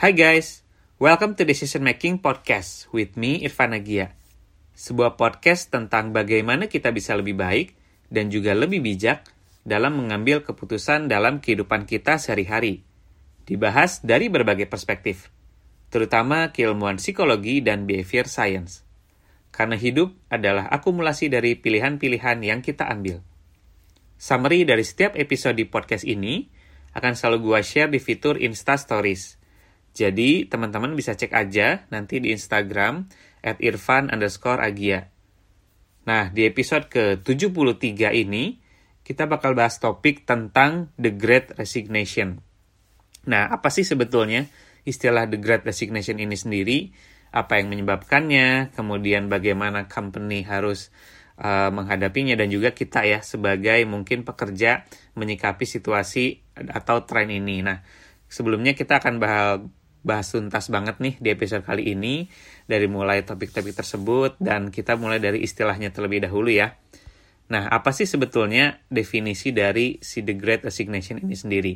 Hi guys, welcome to Decision Making Podcast with me Irfan Agia. Sebuah podcast tentang bagaimana kita bisa lebih baik dan juga lebih bijak dalam mengambil keputusan dalam kehidupan kita sehari-hari. Dibahas dari berbagai perspektif, terutama keilmuan psikologi dan behavior science. Karena hidup adalah akumulasi dari pilihan-pilihan yang kita ambil. Summary dari setiap episode di podcast ini akan selalu gua share di fitur Insta Stories. Jadi, teman-teman bisa cek aja nanti di Instagram at irfan underscore agia. Nah, di episode ke-73 ini, kita bakal bahas topik tentang The Great Resignation. Nah, apa sih sebetulnya istilah The Great Resignation ini sendiri? Apa yang menyebabkannya? Kemudian bagaimana company harus uh, menghadapinya dan juga kita ya sebagai mungkin pekerja menyikapi situasi atau tren ini. Nah, sebelumnya kita akan bahas bahas tuntas banget nih di episode kali ini dari mulai topik-topik tersebut dan kita mulai dari istilahnya terlebih dahulu ya. Nah, apa sih sebetulnya definisi dari si The Great Resignation ini sendiri?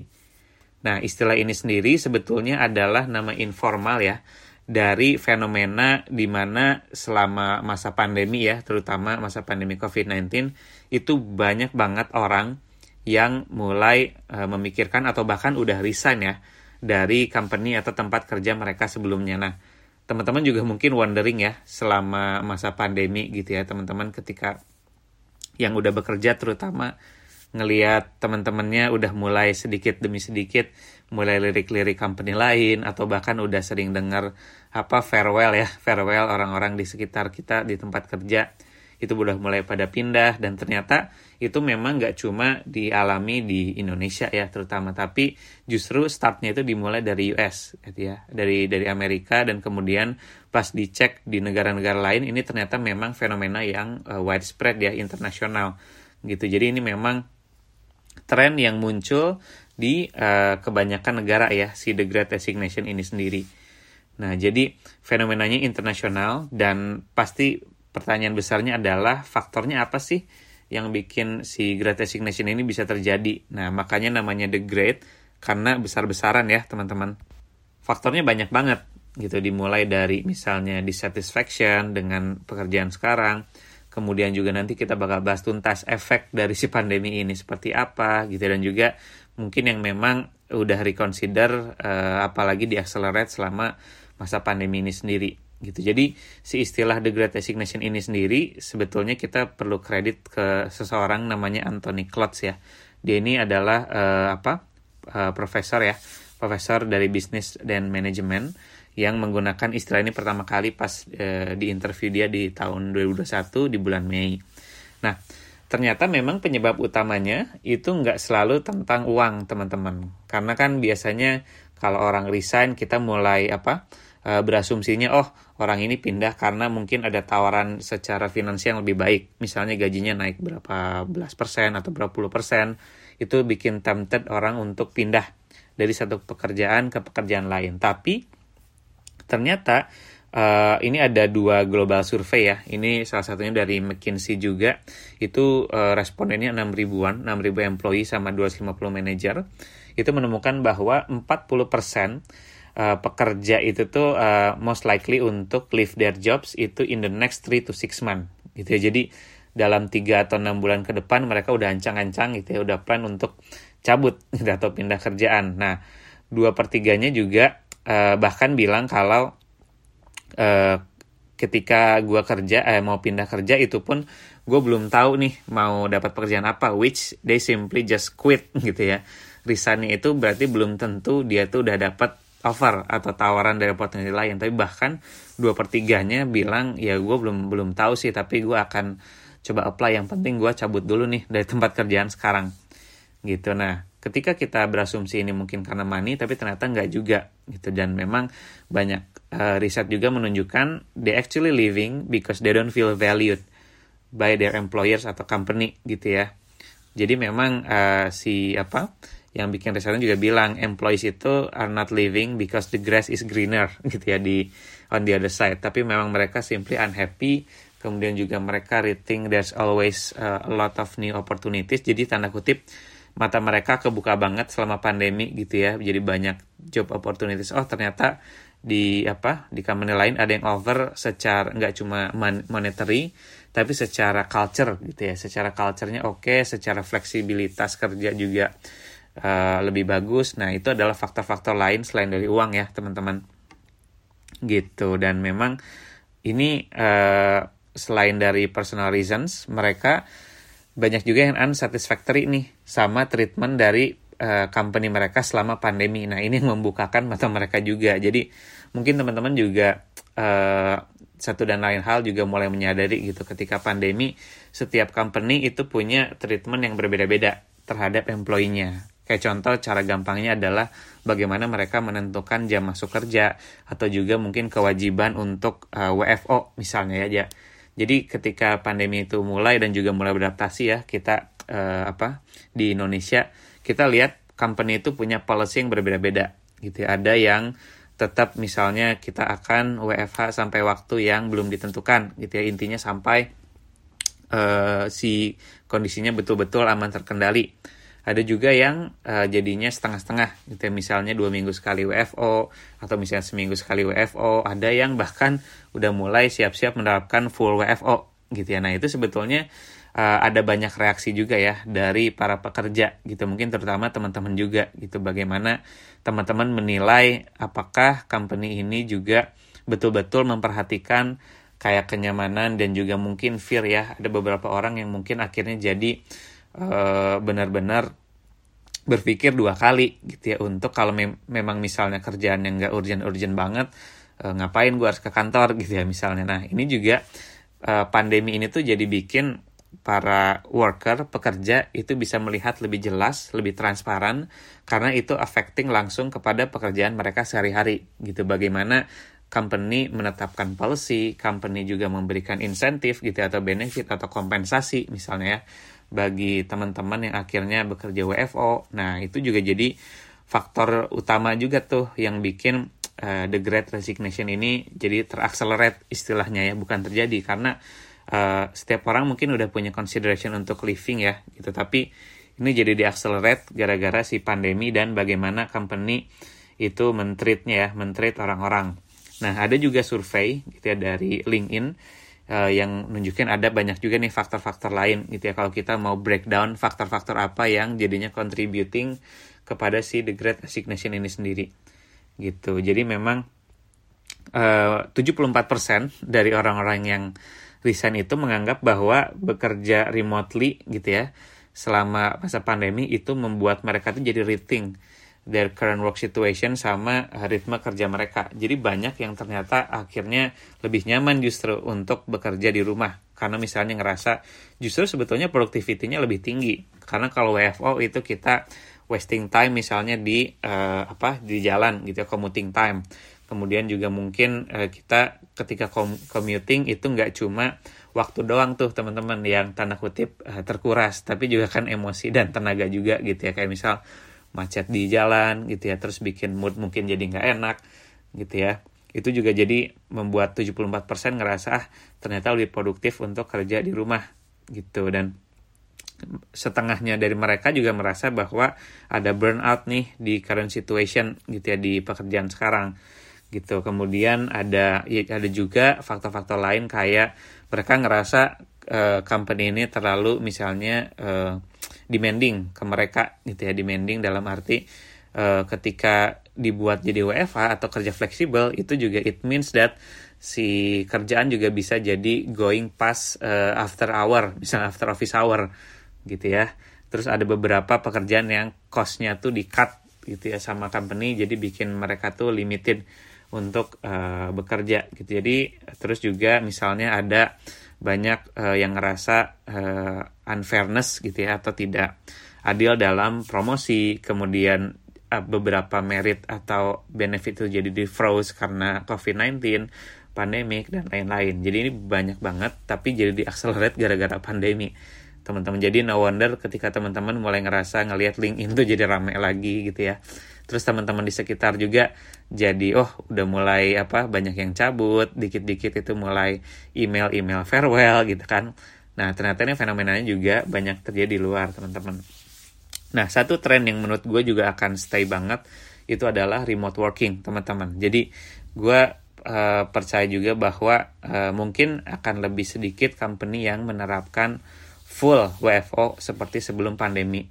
Nah, istilah ini sendiri sebetulnya adalah nama informal ya dari fenomena di mana selama masa pandemi ya, terutama masa pandemi COVID-19, itu banyak banget orang yang mulai uh, memikirkan atau bahkan udah resign ya dari company atau tempat kerja mereka sebelumnya. Nah, teman-teman juga mungkin wondering ya selama masa pandemi gitu ya, teman-teman ketika yang udah bekerja terutama ngeliat teman-temannya udah mulai sedikit demi sedikit mulai lirik-lirik company lain atau bahkan udah sering dengar apa farewell ya farewell orang-orang di sekitar kita di tempat kerja itu udah mulai pada pindah dan ternyata itu memang nggak cuma dialami di Indonesia ya terutama tapi justru startnya itu dimulai dari US gitu ya dari dari Amerika dan kemudian pas dicek di negara-negara lain ini ternyata memang fenomena yang uh, widespread ya internasional gitu jadi ini memang tren yang muncul di uh, kebanyakan negara ya si The Great Resignation ini sendiri. Nah, jadi fenomenanya internasional dan pasti pertanyaan besarnya adalah faktornya apa sih yang bikin si Great Resignation ini bisa terjadi. Nah, makanya namanya The Great karena besar-besaran ya, teman-teman. Faktornya banyak banget gitu dimulai dari misalnya dissatisfaction dengan pekerjaan sekarang, kemudian juga nanti kita bakal bahas tuntas efek dari si pandemi ini seperti apa gitu dan juga mungkin yang memang udah reconsider uh, apalagi di accelerate selama masa pandemi ini sendiri gitu. Jadi si istilah the great resignation ini sendiri sebetulnya kita perlu kredit ke seseorang namanya Anthony Klotz ya. Dia ini adalah uh, apa? Uh, profesor ya, profesor dari bisnis dan manajemen yang menggunakan istilah ini pertama kali pas e, di interview dia di tahun 2021 di bulan Mei. Nah, ternyata memang penyebab utamanya itu nggak selalu tentang uang, teman-teman. Karena kan biasanya kalau orang resign kita mulai apa e, berasumsinya oh orang ini pindah karena mungkin ada tawaran secara finansial yang lebih baik. Misalnya gajinya naik berapa belas persen atau berapa puluh persen. Itu bikin tempted orang untuk pindah dari satu pekerjaan ke pekerjaan lain. Tapi ternyata uh, ini ada dua global survei ya. Ini salah satunya dari McKinsey juga. Itu uh, respondennya 6 ribuan, 6 ribu employee sama 250 manager. Itu menemukan bahwa 40% uh, pekerja itu tuh uh, most likely untuk leave their jobs itu in the next 3 to 6 month. Gitu ya. Jadi dalam 3 atau 6 bulan ke depan mereka udah ancang-ancang gitu ya, udah plan untuk cabut gitu, atau pindah kerjaan. Nah, dua pertiganya juga uh, bahkan bilang kalau uh, ketika gue kerja eh, mau pindah kerja itu pun gue belum tahu nih mau dapat pekerjaan apa which they simply just quit gitu ya resign itu berarti belum tentu dia tuh udah dapat offer atau tawaran dari potensi lain. Tapi bahkan dua pertiganya bilang ya gue belum belum tahu sih tapi gue akan coba apply. Yang penting gue cabut dulu nih dari tempat kerjaan sekarang. Gitu. Nah ketika kita berasumsi ini mungkin karena money tapi ternyata nggak juga gitu. Dan memang banyak uh, riset juga menunjukkan they actually living because they don't feel valued by their employers atau company gitu ya. Jadi memang uh, si apa yang bikin risetnya juga bilang employees itu are not living because the grass is greener gitu ya di on the other side. Tapi memang mereka simply unhappy. Kemudian juga mereka rating there's always uh, a lot of new opportunities. Jadi tanda kutip mata mereka kebuka banget selama pandemi gitu ya. Jadi banyak job opportunities. Oh ternyata di apa di company lain ada yang over secara nggak cuma monetary tapi secara culture gitu ya. Secara culturenya oke okay, secara fleksibilitas kerja juga uh, lebih bagus. Nah itu adalah faktor-faktor lain selain dari uang ya teman-teman. Gitu. Dan memang ini uh, selain dari personal reasons mereka banyak juga yang unsatisfactory nih sama treatment dari uh, company mereka selama pandemi. Nah ini membukakan mata mereka juga. Jadi mungkin teman-teman juga uh, satu dan lain hal juga mulai menyadari gitu. Ketika pandemi setiap company itu punya treatment yang berbeda-beda terhadap employee-nya. Kayak contoh cara gampangnya adalah bagaimana mereka menentukan jam masuk kerja atau juga mungkin kewajiban untuk uh, eh, WFO misalnya ya. Jadi ketika pandemi itu mulai dan juga mulai beradaptasi ya kita uh, apa di Indonesia kita lihat company itu punya policy yang berbeda-beda gitu ya. Ada yang tetap misalnya kita akan WFH sampai waktu yang belum ditentukan gitu ya intinya sampai uh, si kondisinya betul-betul aman terkendali ada juga yang uh, jadinya setengah-setengah. Gitu ya misalnya dua minggu sekali WFO atau misalnya seminggu sekali WFO ada yang bahkan udah mulai siap-siap menerapkan full WFO gitu ya. Nah itu sebetulnya uh, ada banyak reaksi juga ya dari para pekerja. Gitu. Mungkin terutama teman-teman juga. Gitu. Bagaimana teman-teman menilai apakah company ini juga betul-betul memperhatikan kayak kenyamanan dan juga mungkin fear ya. Ada beberapa orang yang mungkin akhirnya jadi uh, benar-benar berpikir dua kali gitu ya untuk kalau mem memang misalnya kerjaan yang nggak urgent-urgent banget uh, ngapain gue harus ke kantor gitu ya misalnya nah ini juga uh, pandemi ini tuh jadi bikin para worker, pekerja itu bisa melihat lebih jelas, lebih transparan karena itu affecting langsung kepada pekerjaan mereka sehari-hari gitu. Bagaimana company menetapkan policy, company juga memberikan insentif gitu atau benefit atau kompensasi misalnya ya bagi teman-teman yang akhirnya bekerja WFO. Nah, itu juga jadi faktor utama juga tuh yang bikin uh, the great resignation ini jadi terakselerate istilahnya ya, bukan terjadi. Karena uh, setiap orang mungkin udah punya consideration untuk living ya gitu. Tapi ini jadi diaccelerate gara-gara si pandemi dan bagaimana company itu mentreatnya ya mentreat orang-orang. Nah ada juga survei gitu ya dari LinkedIn uh, yang nunjukin ada banyak juga nih faktor-faktor lain gitu ya. Kalau kita mau breakdown faktor-faktor apa yang jadinya contributing kepada si the great resignation ini sendiri. Gitu. Jadi memang uh, 74% dari orang-orang yang resign itu menganggap bahwa bekerja remotely gitu ya selama masa pandemi itu membuat mereka tuh jadi rethink their current work situation sama ritme kerja mereka. Jadi banyak yang ternyata akhirnya lebih nyaman justru untuk bekerja di rumah. Karena misalnya ngerasa justru sebetulnya productivity-nya lebih tinggi. Karena kalau WFO itu kita wasting time misalnya di uh, apa di jalan gitu ya, commuting time kemudian juga mungkin uh, kita ketika commuting itu nggak cuma waktu doang tuh teman-teman yang tanda kutip uh, terkuras tapi juga kan emosi dan tenaga juga gitu ya kayak misal macet di jalan gitu ya terus bikin mood mungkin jadi nggak enak gitu ya itu juga jadi membuat 74% ngerasa ah ternyata lebih produktif untuk kerja di rumah gitu dan setengahnya dari mereka juga merasa bahwa ada burnout nih di current situation gitu ya di pekerjaan sekarang gitu. Kemudian ada ya, ada juga faktor-faktor lain kayak mereka ngerasa uh, company ini terlalu misalnya uh, demanding ke mereka gitu ya, demanding dalam arti uh, ketika dibuat jadi WFH atau kerja fleksibel itu juga it means that si kerjaan juga bisa jadi going past uh, after hour, misalnya after office hour gitu ya. Terus ada beberapa pekerjaan yang costnya tuh di cut gitu ya sama company jadi bikin mereka tuh limited untuk uh, bekerja gitu. Jadi terus juga misalnya ada banyak uh, yang ngerasa uh, unfairness gitu ya atau tidak adil dalam promosi, kemudian uh, beberapa merit atau benefit itu jadi di froze karena COVID-19, pandemik dan lain-lain. Jadi ini banyak banget tapi jadi di accelerate gara-gara pandemi. Teman-teman jadi no wonder ketika teman-teman mulai ngerasa ngelihat LinkedIn tuh jadi rame lagi gitu ya terus teman-teman di sekitar juga jadi oh udah mulai apa banyak yang cabut. Dikit-dikit itu mulai email-email farewell gitu kan. Nah ternyata ini fenomenanya juga banyak terjadi di luar teman-teman. Nah, satu tren yang menurut gue juga akan stay banget itu adalah remote working, teman-teman. Jadi, gue uh, percaya juga bahwa uh, mungkin akan lebih sedikit company yang menerapkan full WFO seperti sebelum pandemi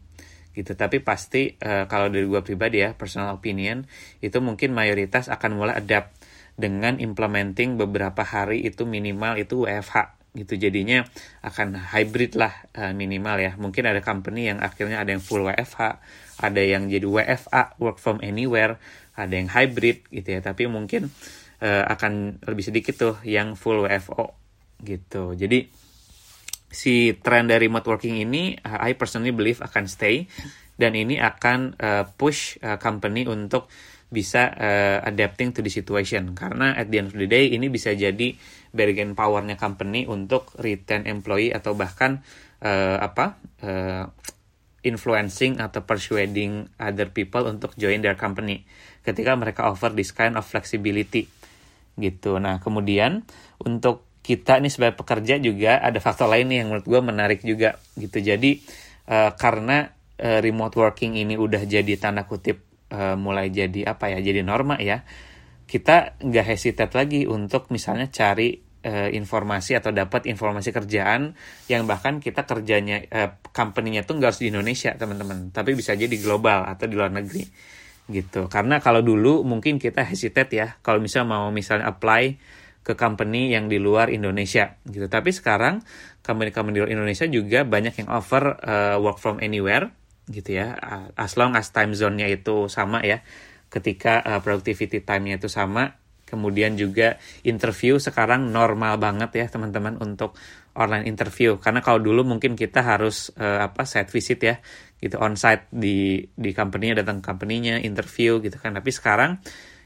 gitu. Tapi pasti uh, kalau dari gue pribadi ya personal opinion itu mungkin mayoritas akan mulai adapt dengan implementing beberapa hari itu minimal itu WFH gitu. Jadinya akan hybrid lah uh, minimal ya. Mungkin ada company yang akhirnya ada yang full WFH ada yang jadi WFA work from anywhere ada yang hybrid gitu ya. Tapi mungkin uh, akan lebih sedikit tuh yang full WFO gitu. Jadi si tren dari remote working ini I personally believe akan stay dan ini akan uh, push uh, company untuk bisa uh, adapting to the situation. Karena at the end of the day ini bisa jadi bargain powernya company untuk retain employee atau bahkan uh, apa uh, influencing atau persuading other people untuk join their company ketika mereka offer this kind of flexibility gitu. Nah kemudian untuk kita nih sebagai pekerja juga ada faktor lain nih yang menurut gue menarik juga gitu. Jadi uh, karena uh, remote working ini udah jadi tanda kutip uh, mulai jadi apa ya jadi norma ya kita nggak hesitate lagi untuk misalnya cari uh, informasi atau dapat informasi kerjaan yang bahkan kita kerjanya uh, company-nya tuh nggak harus di Indonesia teman-teman tapi bisa jadi global atau di luar negeri gitu. Karena kalau dulu mungkin kita hesitate ya kalau misalnya mau misalnya apply ke company yang di luar Indonesia gitu. Tapi sekarang company-company di luar Indonesia juga banyak yang offer uh, work from anywhere gitu ya. As long as time zone-nya itu sama ya ketika uh, productivity time-nya itu sama kemudian juga interview sekarang normal banget ya teman-teman untuk online interview. Karena kalau dulu mungkin kita harus uh, apa site visit ya gitu on site di di company-nya datang company-nya interview gitu kan. Tapi sekarang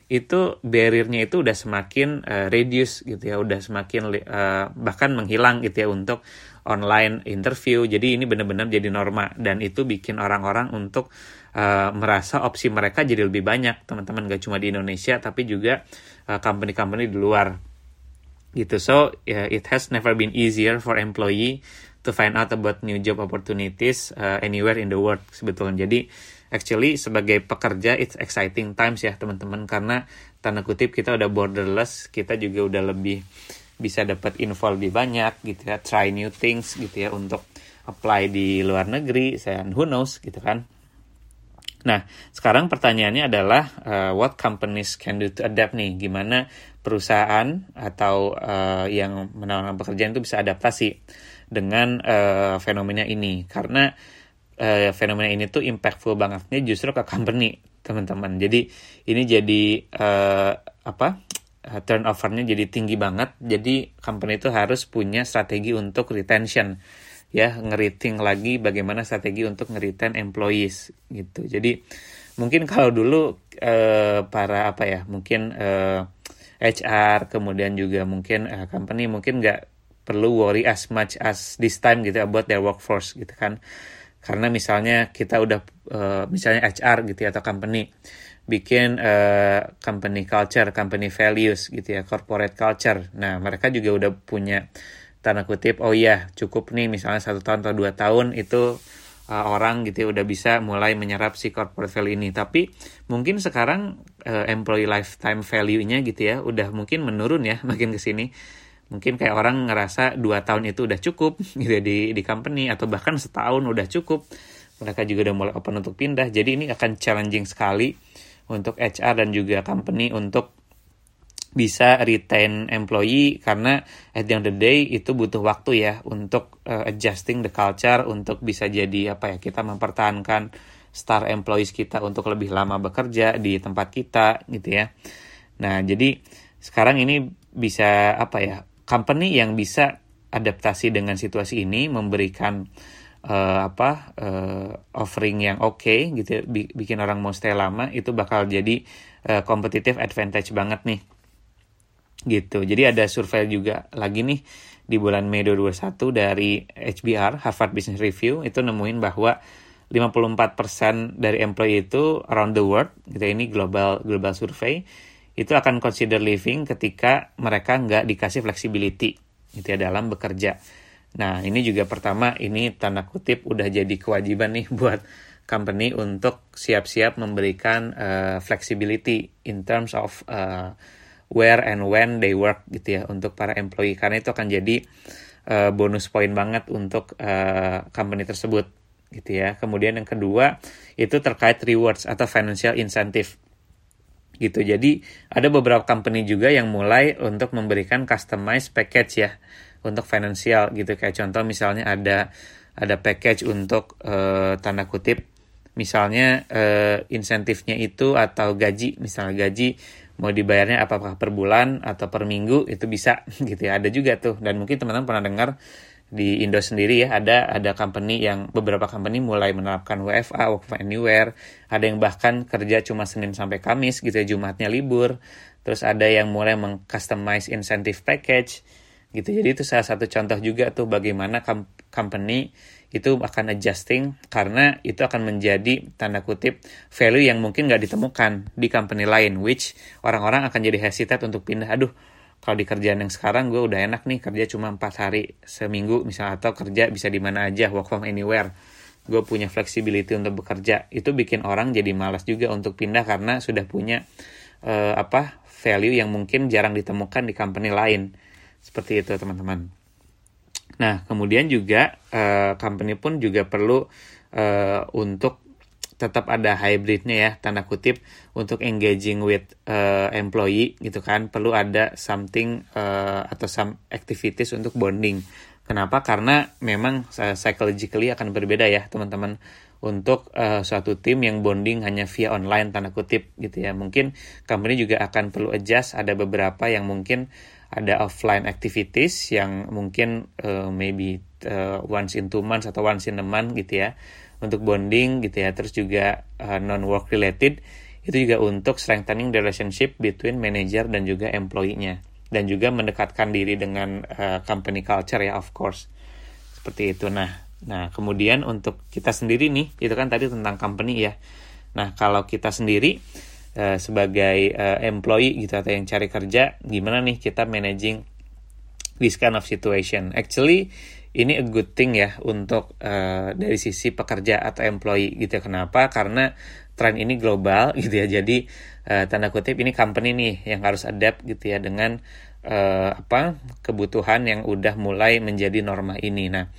itu barriernya itu udah semakin uh, reduce gitu ya udah semakin uh, bahkan menghilang gitu ya untuk online interview. Jadi ini benar-benar jadi norma dan itu bikin orang-orang untuk uh, merasa opsi mereka jadi lebih banyak, teman-teman gak cuma di Indonesia tapi juga uh, company-company di luar. Gitu. So, yeah, it has never been easier for employee to find out about new job opportunities uh, anywhere in the world sebetulnya. Jadi actually sebagai pekerja it's exciting times ya teman-teman. Karena tanda kutip kita udah borderless, kita juga udah lebih bisa dapat info lebih banyak gitu ya. Try new things gitu ya untuk apply di luar negeri. Saya who knows gitu kan. Nah sekarang pertanyaannya adalah uh, what companies can do to adapt nih? Gimana perusahaan atau uh, yang menawarkan pekerjaan itu bisa adaptasi dengan uh, fenomena ini? Karena uh, fenomena ini tuh impactful bangetnya justru ke company teman-teman. Jadi ini jadi uh, apa uh, turnovernya jadi tinggi banget. Jadi company itu harus punya strategi untuk retention. Ya ngeriting lagi bagaimana strategi untuk ngeritain employees gitu. Jadi mungkin kalau dulu uh, para apa ya mungkin uh, eh, HR kemudian juga mungkin uh, company mungkin nggak perlu worry as much as this time gitu about their workforce gitu kan karena misalnya kita udah uh, misalnya HR gitu ya atau company bikin uh, company culture, company values gitu ya, corporate culture. Nah, mereka juga udah punya tanda kutip, oh iya cukup nih misalnya satu tahun atau dua tahun itu uh, orang gitu ya udah bisa mulai menyerap si corporate value ini. Tapi mungkin sekarang employee lifetime value-nya gitu ya udah mungkin menurun ya makin ke sini. Mungkin kayak orang ngerasa dua tahun itu udah cukup gitu ya di di company atau bahkan setahun udah cukup. Mereka juga udah mulai open untuk pindah. Jadi ini akan challenging sekali untuk HR dan juga company untuk bisa retain employee karena at the end of the day itu butuh waktu ya untuk uh, adjusting the culture untuk bisa jadi apa ya kita mempertahankan star employees kita untuk lebih lama bekerja di tempat kita gitu ya. Nah, jadi sekarang ini bisa apa ya? Company yang bisa adaptasi dengan situasi ini memberikan uh, apa uh, offering yang oke okay, gitu ya, bikin orang mau stay lama itu bakal jadi uh, competitive advantage banget nih. Gitu. Jadi ada survei juga lagi nih di bulan Mei 2021 dari HBR Harvard Business Review itu nemuin bahwa 54% dari employee itu around the world gitu ya, ini global global survei itu akan consider leaving ketika mereka nggak dikasih flexibility gitu ya dalam bekerja. Nah, ini juga pertama ini tanda kutip udah jadi kewajiban nih buat company untuk siap-siap memberikan uh, flexibility in terms of uh, where and when they work gitu ya untuk para employee. Karena itu akan jadi uh, bonus poin banget untuk uh, company tersebut gitu ya. Kemudian yang kedua itu terkait rewards atau financial incentive gitu. Jadi ada beberapa company juga yang mulai untuk memberikan customized package ya untuk financial gitu. Kayak contoh misalnya ada ada package untuk uh, tanda kutip misalnya uh, insentifnya itu atau gaji. Misalnya gaji mau dibayarnya apakah per bulan atau per minggu itu bisa gitu ya. Ada juga tuh. Dan mungkin teman-teman pernah dengar di Indo sendiri ya ada ada company yang beberapa company mulai menerapkan WFA work from anywhere. Ada yang bahkan kerja cuma Senin sampai Kamis gitu ya Jumatnya libur. Terus ada yang mulai mengcustomize incentive package gitu. Jadi itu salah satu contoh juga tuh bagaimana company itu akan adjusting karena itu akan menjadi tanda kutip value yang mungkin nggak ditemukan di company lain which orang-orang akan jadi hesitate untuk pindah. Aduh kalau di kerjaan yang sekarang gue udah enak nih kerja cuma empat hari seminggu misalnya atau kerja bisa di mana aja work from anywhere. Gue punya flexibility untuk bekerja. Itu bikin orang jadi malas juga untuk pindah karena sudah punya uh, apa value yang mungkin jarang ditemukan di company lain. Seperti itu teman-teman. Nah, kemudian juga uh, company pun juga perlu uh, untuk tetap ada hybridnya ya tanda kutip untuk engaging with uh, employee gitu kan. Perlu ada something uh, atau some activities untuk bonding. Kenapa? Karena memang uh, psychologically akan berbeda ya teman-teman. Untuk uh, suatu tim yang bonding hanya via online tanda kutip gitu ya. Mungkin company juga akan perlu adjust. Ada beberapa yang mungkin ada offline activities yang mungkin uh, maybe uh, once in two months atau once in a month gitu ya untuk bonding gitu ya. Terus juga uh, non work related itu juga untuk strengthening the relationship between manager dan juga employee-nya. Dan juga mendekatkan diri dengan uh, company culture ya of course. Seperti itu. Nah nah kemudian untuk kita sendiri nih itu kan tadi tentang company ya. Nah kalau kita sendiri uh, sebagai uh, employee gitu atau yang cari kerja gimana nih kita managing this kind of situation. Actually ini a good thing ya untuk uh, dari sisi pekerja atau employee gitu. Ya. kenapa? Karena tren ini global gitu ya. Jadi uh, tanda kutip ini company nih yang harus adapt gitu ya dengan uh, apa kebutuhan yang udah mulai menjadi norma ini. Nah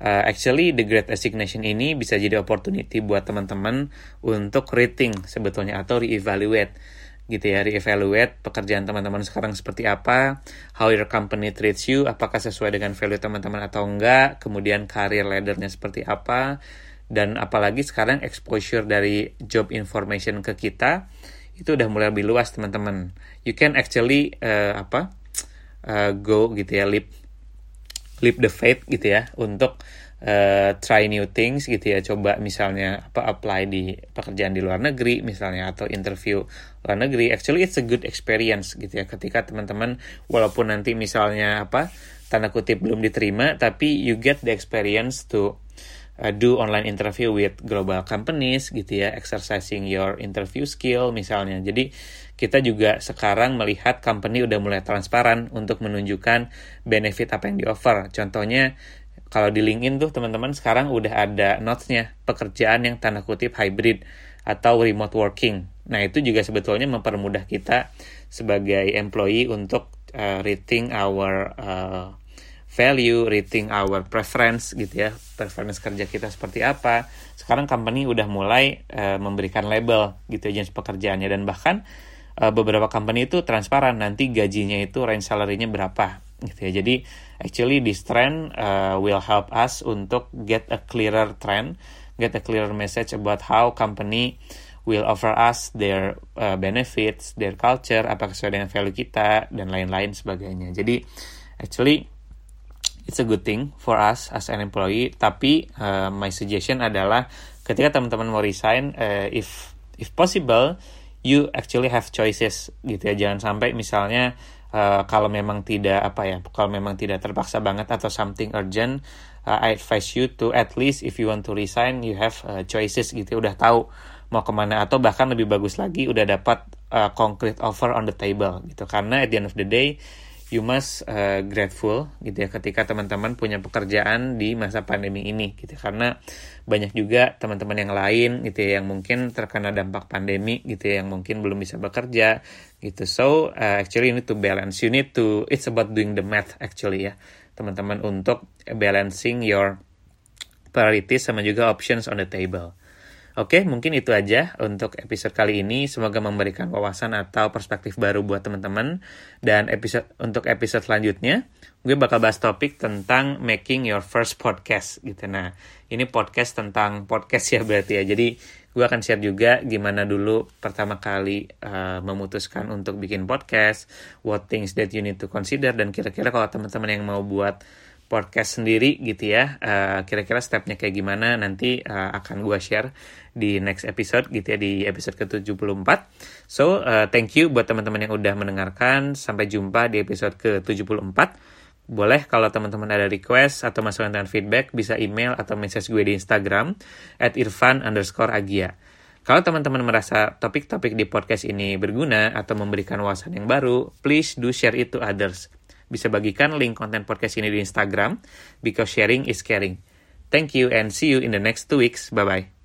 uh, actually the great resignation ini bisa jadi opportunity buat teman-teman untuk rating sebetulnya atau reevaluate gitu ya reevaluate pekerjaan teman-teman sekarang seperti apa how your company treats you apakah sesuai dengan value teman-teman atau enggak kemudian career laddernya seperti apa dan apalagi sekarang exposure dari job information ke kita itu udah mulai lebih luas teman-teman. You can actually uh, apa uh, go gitu ya lip leap the faith gitu ya untuk uh, try new things gitu ya. Coba misalnya apa apply di pekerjaan di luar negeri misalnya atau interview luar negeri. Actually it's a good experience gitu ya. Ketika teman-teman walaupun nanti misalnya apa tanda kutip belum diterima tapi you get the experience to uh, do online interview with global companies gitu ya. Exercising your interview skill misalnya. Jadi kita juga sekarang melihat company udah mulai transparan untuk menunjukkan benefit apa yang di offer. Contohnya kalau di LinkedIn tuh teman-teman sekarang udah ada notesnya pekerjaan yang tanda kutip hybrid atau remote working. Nah itu juga sebetulnya mempermudah kita sebagai employee untuk uh, rating our uh, value, rating our preference gitu ya, preference kerja kita seperti apa. Sekarang company udah mulai uh, memberikan label gitu jenis pekerjaannya dan bahkan uh, beberapa company itu transparan nanti gajinya itu range salary-nya berapa gitu ya. Jadi actually this trend uh, will help us untuk get a clearer trend, get a clearer message about how company will offer us their uh, benefits, their culture, apa sesuai dengan value kita dan lain-lain sebagainya. Jadi actually it's a good thing for us as an employee. Tapi uh, my suggestion adalah ketika teman-teman mau resign, uh, if if possible, you actually have choices gitu ya. Jangan sampai misalnya uh, kalau memang tidak apa ya kalau memang tidak terpaksa banget atau something urgent uh, I advise you to at least if you want to resign you have uh, choices gitu udah tahu mau ke mana. Atau bahkan lebih bagus lagi udah dapat uh, concrete offer on the table gitu. Karena at the end of the day you must uh, grateful gitu ya ketika teman-teman punya pekerjaan di masa pandemi ini gitu. Karena banyak juga teman-teman yang lain gitu ya yang mungkin terkena dampak pandemi gitu ya yang mungkin belum bisa bekerja gitu. So uh, actually you need to balance. You need to it's about doing the math actually ya teman-teman untuk balancing your priorities sama juga options on the table Oke, mungkin itu aja untuk episode kali ini. Semoga memberikan wawasan atau perspektif baru buat teman-teman. Dan episode untuk episode selanjutnya, gue bakal bahas topik tentang making your first podcast gitu. Nah, ini podcast tentang podcast ya berarti ya. Jadi gue akan share juga gimana dulu pertama kali uh, memutuskan untuk bikin podcast, what things that you need to consider, dan kira-kira kalau teman-teman yang mau buat podcast sendiri gitu ya. Uh, kira-kira stepnya kayak gimana nanti uh, akan gue share di next episode gitu ya di episode ke-74. So uh, thank you buat teman-teman yang udah mendengarkan. Sampai jumpa di episode ke-74. Boleh kalau teman-teman ada request atau masukan dan feedback bisa email atau message gue di Instagram at irfan underscore agia. Kalau teman-teman merasa topik-topik di podcast ini berguna atau memberikan wawasan yang baru, please do share it to others bisa bagikan link konten podcast ini di Instagram because sharing is caring. Thank you and see you in the next two weeks. Bye bye.